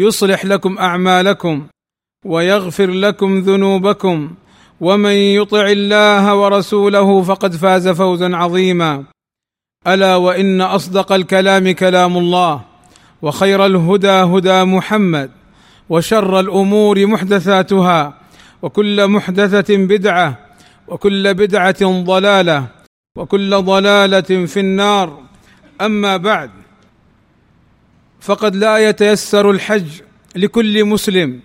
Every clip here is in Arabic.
يصلح لكم أعمالكم ويغفر لكم ذنوبكم ومن يطع الله ورسوله فقد فاز فوزا عظيما. ألا وإن أصدق الكلام كلام الله وخير الهدى هدى محمد وشر الأمور محدثاتها وكل محدثة بدعة وكل بدعة ضلالة وكل ضلالة في النار. أما بعد فقد لا يتيسر الحج لكل مسلم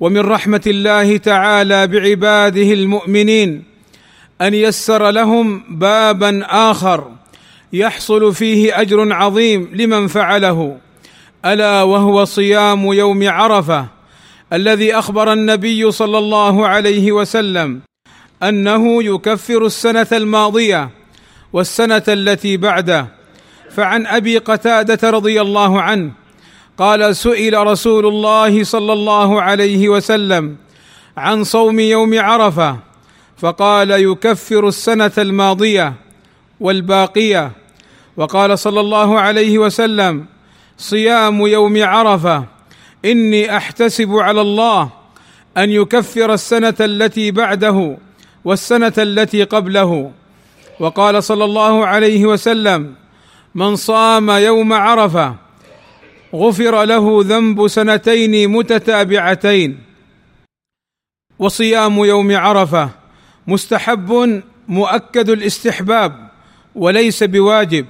ومن رحمة الله تعالى بعباده المؤمنين أن يسر لهم بابا آخر يحصل فيه أجر عظيم لمن فعله ألا وهو صيام يوم عرفة الذي أخبر النبي صلى الله عليه وسلم أنه يكفر السنة الماضية والسنة التي بعده. فعن أبي قتادة رضي الله عنه قال سئل رسول الله صلى الله عليه وسلم عن صوم يوم عرفة فقال يكفر السنة الماضية والباقية وقال صلى الله عليه وسلم صيام يوم عرفة إني أحتسب على الله أن يكفر السنة التي بعده والسنة التي قبله وقال صلى الله عليه وسلم من صام يوم عرفة غفر له ذنب سنتين متتابعتين. وصيام يوم عرفة مستحب مؤكد الاستحباب وليس بواجب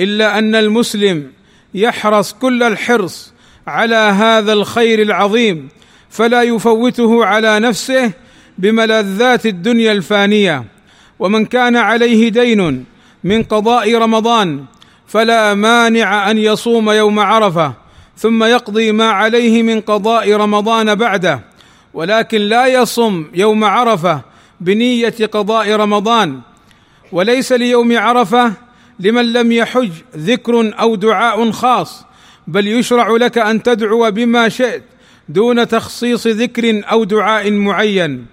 إلا أن المسلم يحرص كل الحرص على هذا الخير العظيم فلا يفوته على نفسه بملذات الدنيا الفانية. ومن كان عليه دين من قضاء رمضان فلا مانع أن يصوم يوم عرفة ثم يقضي ما عليه من قضاء رمضان بعده. ولكن لا يصم يوم عرفة بنية قضاء رمضان. وليس ليوم عرفة لمن لم يحج ذكر أو دعاء خاص بل يشرع لك أن تدعو بما شئت دون تخصيص ذكر أو دعاء معين.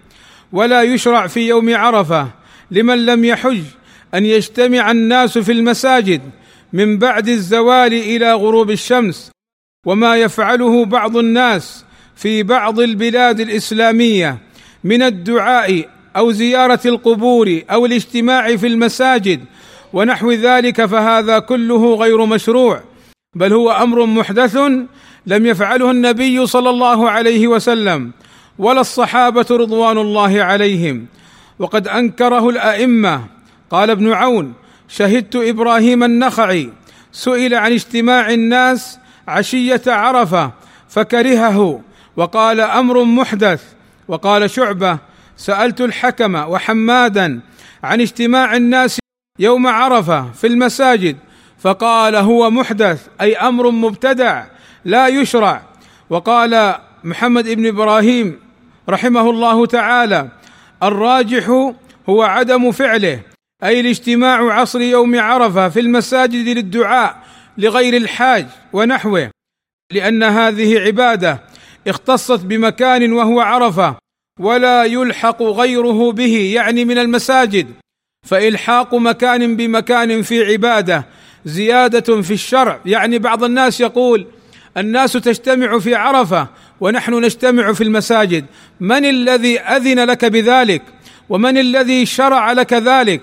ولا يشرع في يوم عرفة لمن لم يحج أن يجتمع الناس في المساجد من بعد الزوال إلى غروب الشمس وما يفعله بعض الناس في بعض البلاد الإسلامية من الدعاء أو زيارة القبور أو الاجتماع في المساجد ونحو ذلك فهذا كله غير مشروع بل هو أمر محدث لم يفعله النبي صلى الله عليه وسلم ولا الصحابة رضوان الله عليهم. وقد أنكره الأئمة قال ابن عون شهدت إبراهيم النخعي سئل عن اجتماع الناس عشية عرفة فكرهه وقال أمر محدث وقال شعبة سألت الحكم وحمادا عن اجتماع الناس يوم عرفة في المساجد فقال هو محدث أي أمر مبتدع لا يشرع. وقال محمد بن إبراهيم رحمه الله تعالى الراجح هو عدم فعله. أي الاجتماع عصر يوم عرفة في المساجد للدعاء لغير الحاج ونحوه لأن هذه عبادة اختصت بمكان وهو عرفة ولا يلحق غيره به يعني من المساجد فإلحاق مكان بمكان في عبادة زيادة في الشرع. يعني بعض الناس يقول الناس تجتمع في عرفة ونحن نجتمع في المساجد من الذي أذن لك بذلك؟ ومن الذي شرع لك ذلك؟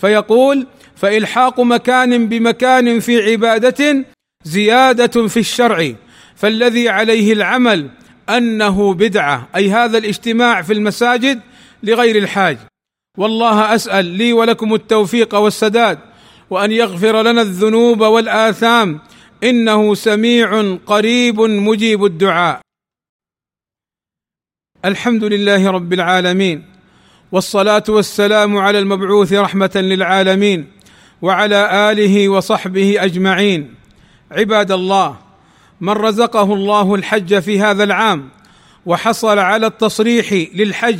فيقول فإلحاق مكان بمكان في عبادة زيادة في الشرع فالذي عليه العمل أنه بدعة أي هذا الاجتماع في المساجد لغير الحاج. والله أسأل لي ولكم التوفيق والسداد وأن يغفر لنا الذنوب والآثام إنه سميع قريب مجيب الدعاء. الحمد لله رب العالمين. والصلاة والسلام على المبعوث رحمة للعالمين وعلى آله وصحبه أجمعين. عباد الله من رزقه الله الحج في هذا العام وحصل على التصريح للحج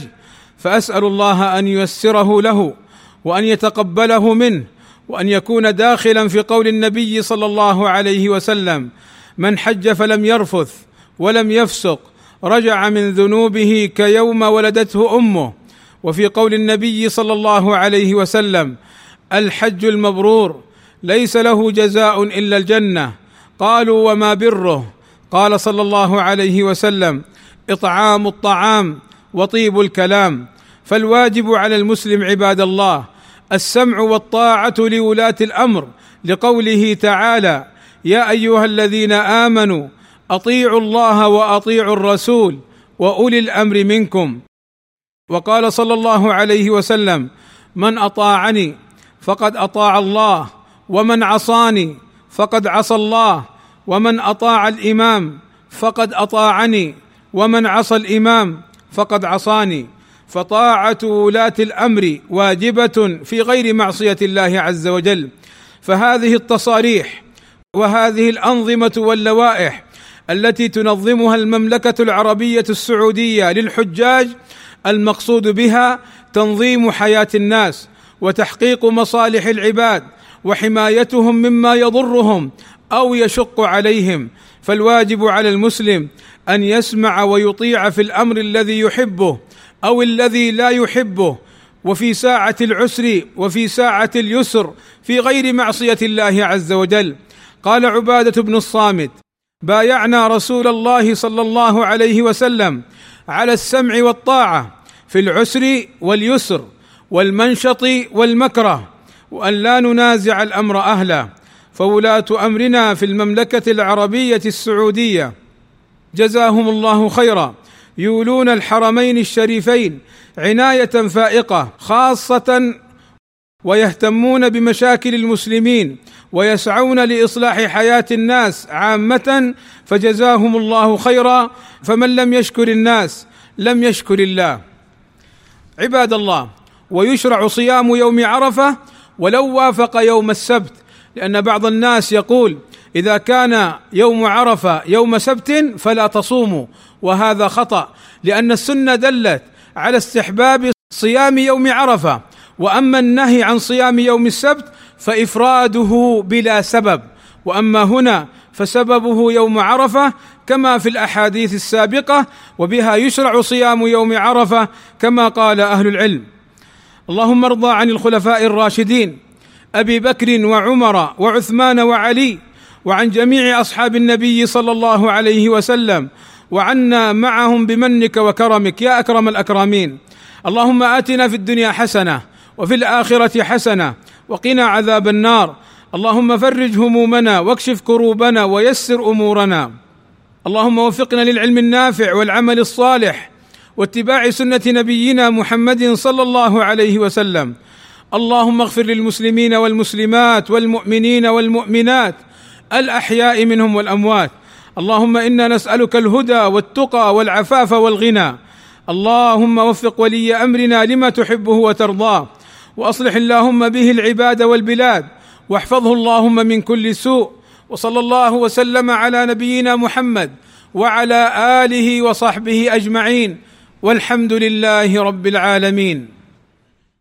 فأسأل الله أن ييسره له وأن يتقبله منه وأن يكون داخلا في قول النبي صلى الله عليه وسلم من حج فلم يرفث ولم يفسق رجع من ذنوبه كيوم ولدته أمه وفي قول النبي صلى الله عليه وسلم الحج المبرور ليس له جزاء إلا الجنة. قالوا وما بره؟ قال صلى الله عليه وسلم إطعام الطعام وطيب الكلام. فالواجب على المسلم عباد الله السمع والطاعة لولاة الأمر لقوله تعالى يا أيها الذين آمنوا أطيعوا الله وأطيعوا الرسول وأولي الأمر منكم. وقال صلى الله عليه وسلم من أطاعني فقد أطاع الله ومن عصاني فقد عصى الله ومن أطاع الإمام فقد أطاعني ومن عصى الإمام فقد عصاني. فطاعة ولاة الأمر واجبة في غير معصية الله عز وجل. فهذه التصاريح وهذه الأنظمة واللوائح التي تنظمها المملكة العربية السعودية للحجاج المقصود بها تنظيم حياة الناس وتحقيق مصالح العباد وحمايتهم مما يضرهم أو يشق عليهم. فالواجب على المسلم أن يسمع ويطيع في الأمر الذي يحبه أو الذي لا يحبه وفي ساعة العسر وفي ساعة اليسر في غير معصية الله عز وجل. قال عبادة بن الصامت بايعنا رسول الله صلى الله عليه وسلم على السمع والطاعة في العسر واليسر والمنشط والمكره وأن لا ننازع الأمر اهله فولاة أمرنا في المملكة العربية السعودية. جزاهم الله خيرا. يولون الحرمين الشريفين عناية فائقة خاصة ويهتمون بمشاكل المسلمين ويسعون لإصلاح حياة الناس عامة فجزاهم الله خيرا. فمن لم يشكر الناس لم يشكر الله. عباد الله ويشرع صيام يوم عرفة ولو وافق يوم السبت لأن بعض الناس يقول إذا كان يوم عرفة يوم سبت فلا تصوموا وهذا خطأ لأن السنة دلت على استحباب صيام يوم عرفة. وأما النهي عن صيام يوم السبت فإفراده بلا سبب وأما هنا فسببه يوم عرفة كما في الأحاديث السابقة وبها يشرع صيام يوم عرفة كما قال أهل العلم. اللهم ارضى عن الخلفاء الراشدين أبي بكر وعمر وعثمان وعلي وعن جميع أصحاب النبي صلى الله عليه وسلم وعنا معهم بمنك وكرمك يا أكرم الأكرمين. اللهم آتنا في الدنيا حسنة وفي الآخرة حسنة. وقنا عذاب النار. اللهم فرج همومنا واكشف كروبنا ويسر أمورنا. اللهم وفقنا للعلم النافع والعمل الصالح واتباع سنة نبينا محمد صلى الله عليه وسلم. اللهم اغفر للمسلمين والمسلمات والمؤمنين والمؤمنات الأحياء منهم والأموات. اللهم إنا نسألك الهدى والتقى والعفاف والغنى. اللهم وفق ولي أمرنا لما تحبه وترضاه. وأصلح اللهم به العباد والبلاد واحفظه اللهم من كل سوء وصلى الله وسلم على نبينا محمد وعلى آله وصحبه أجمعين والحمد لله رب العالمين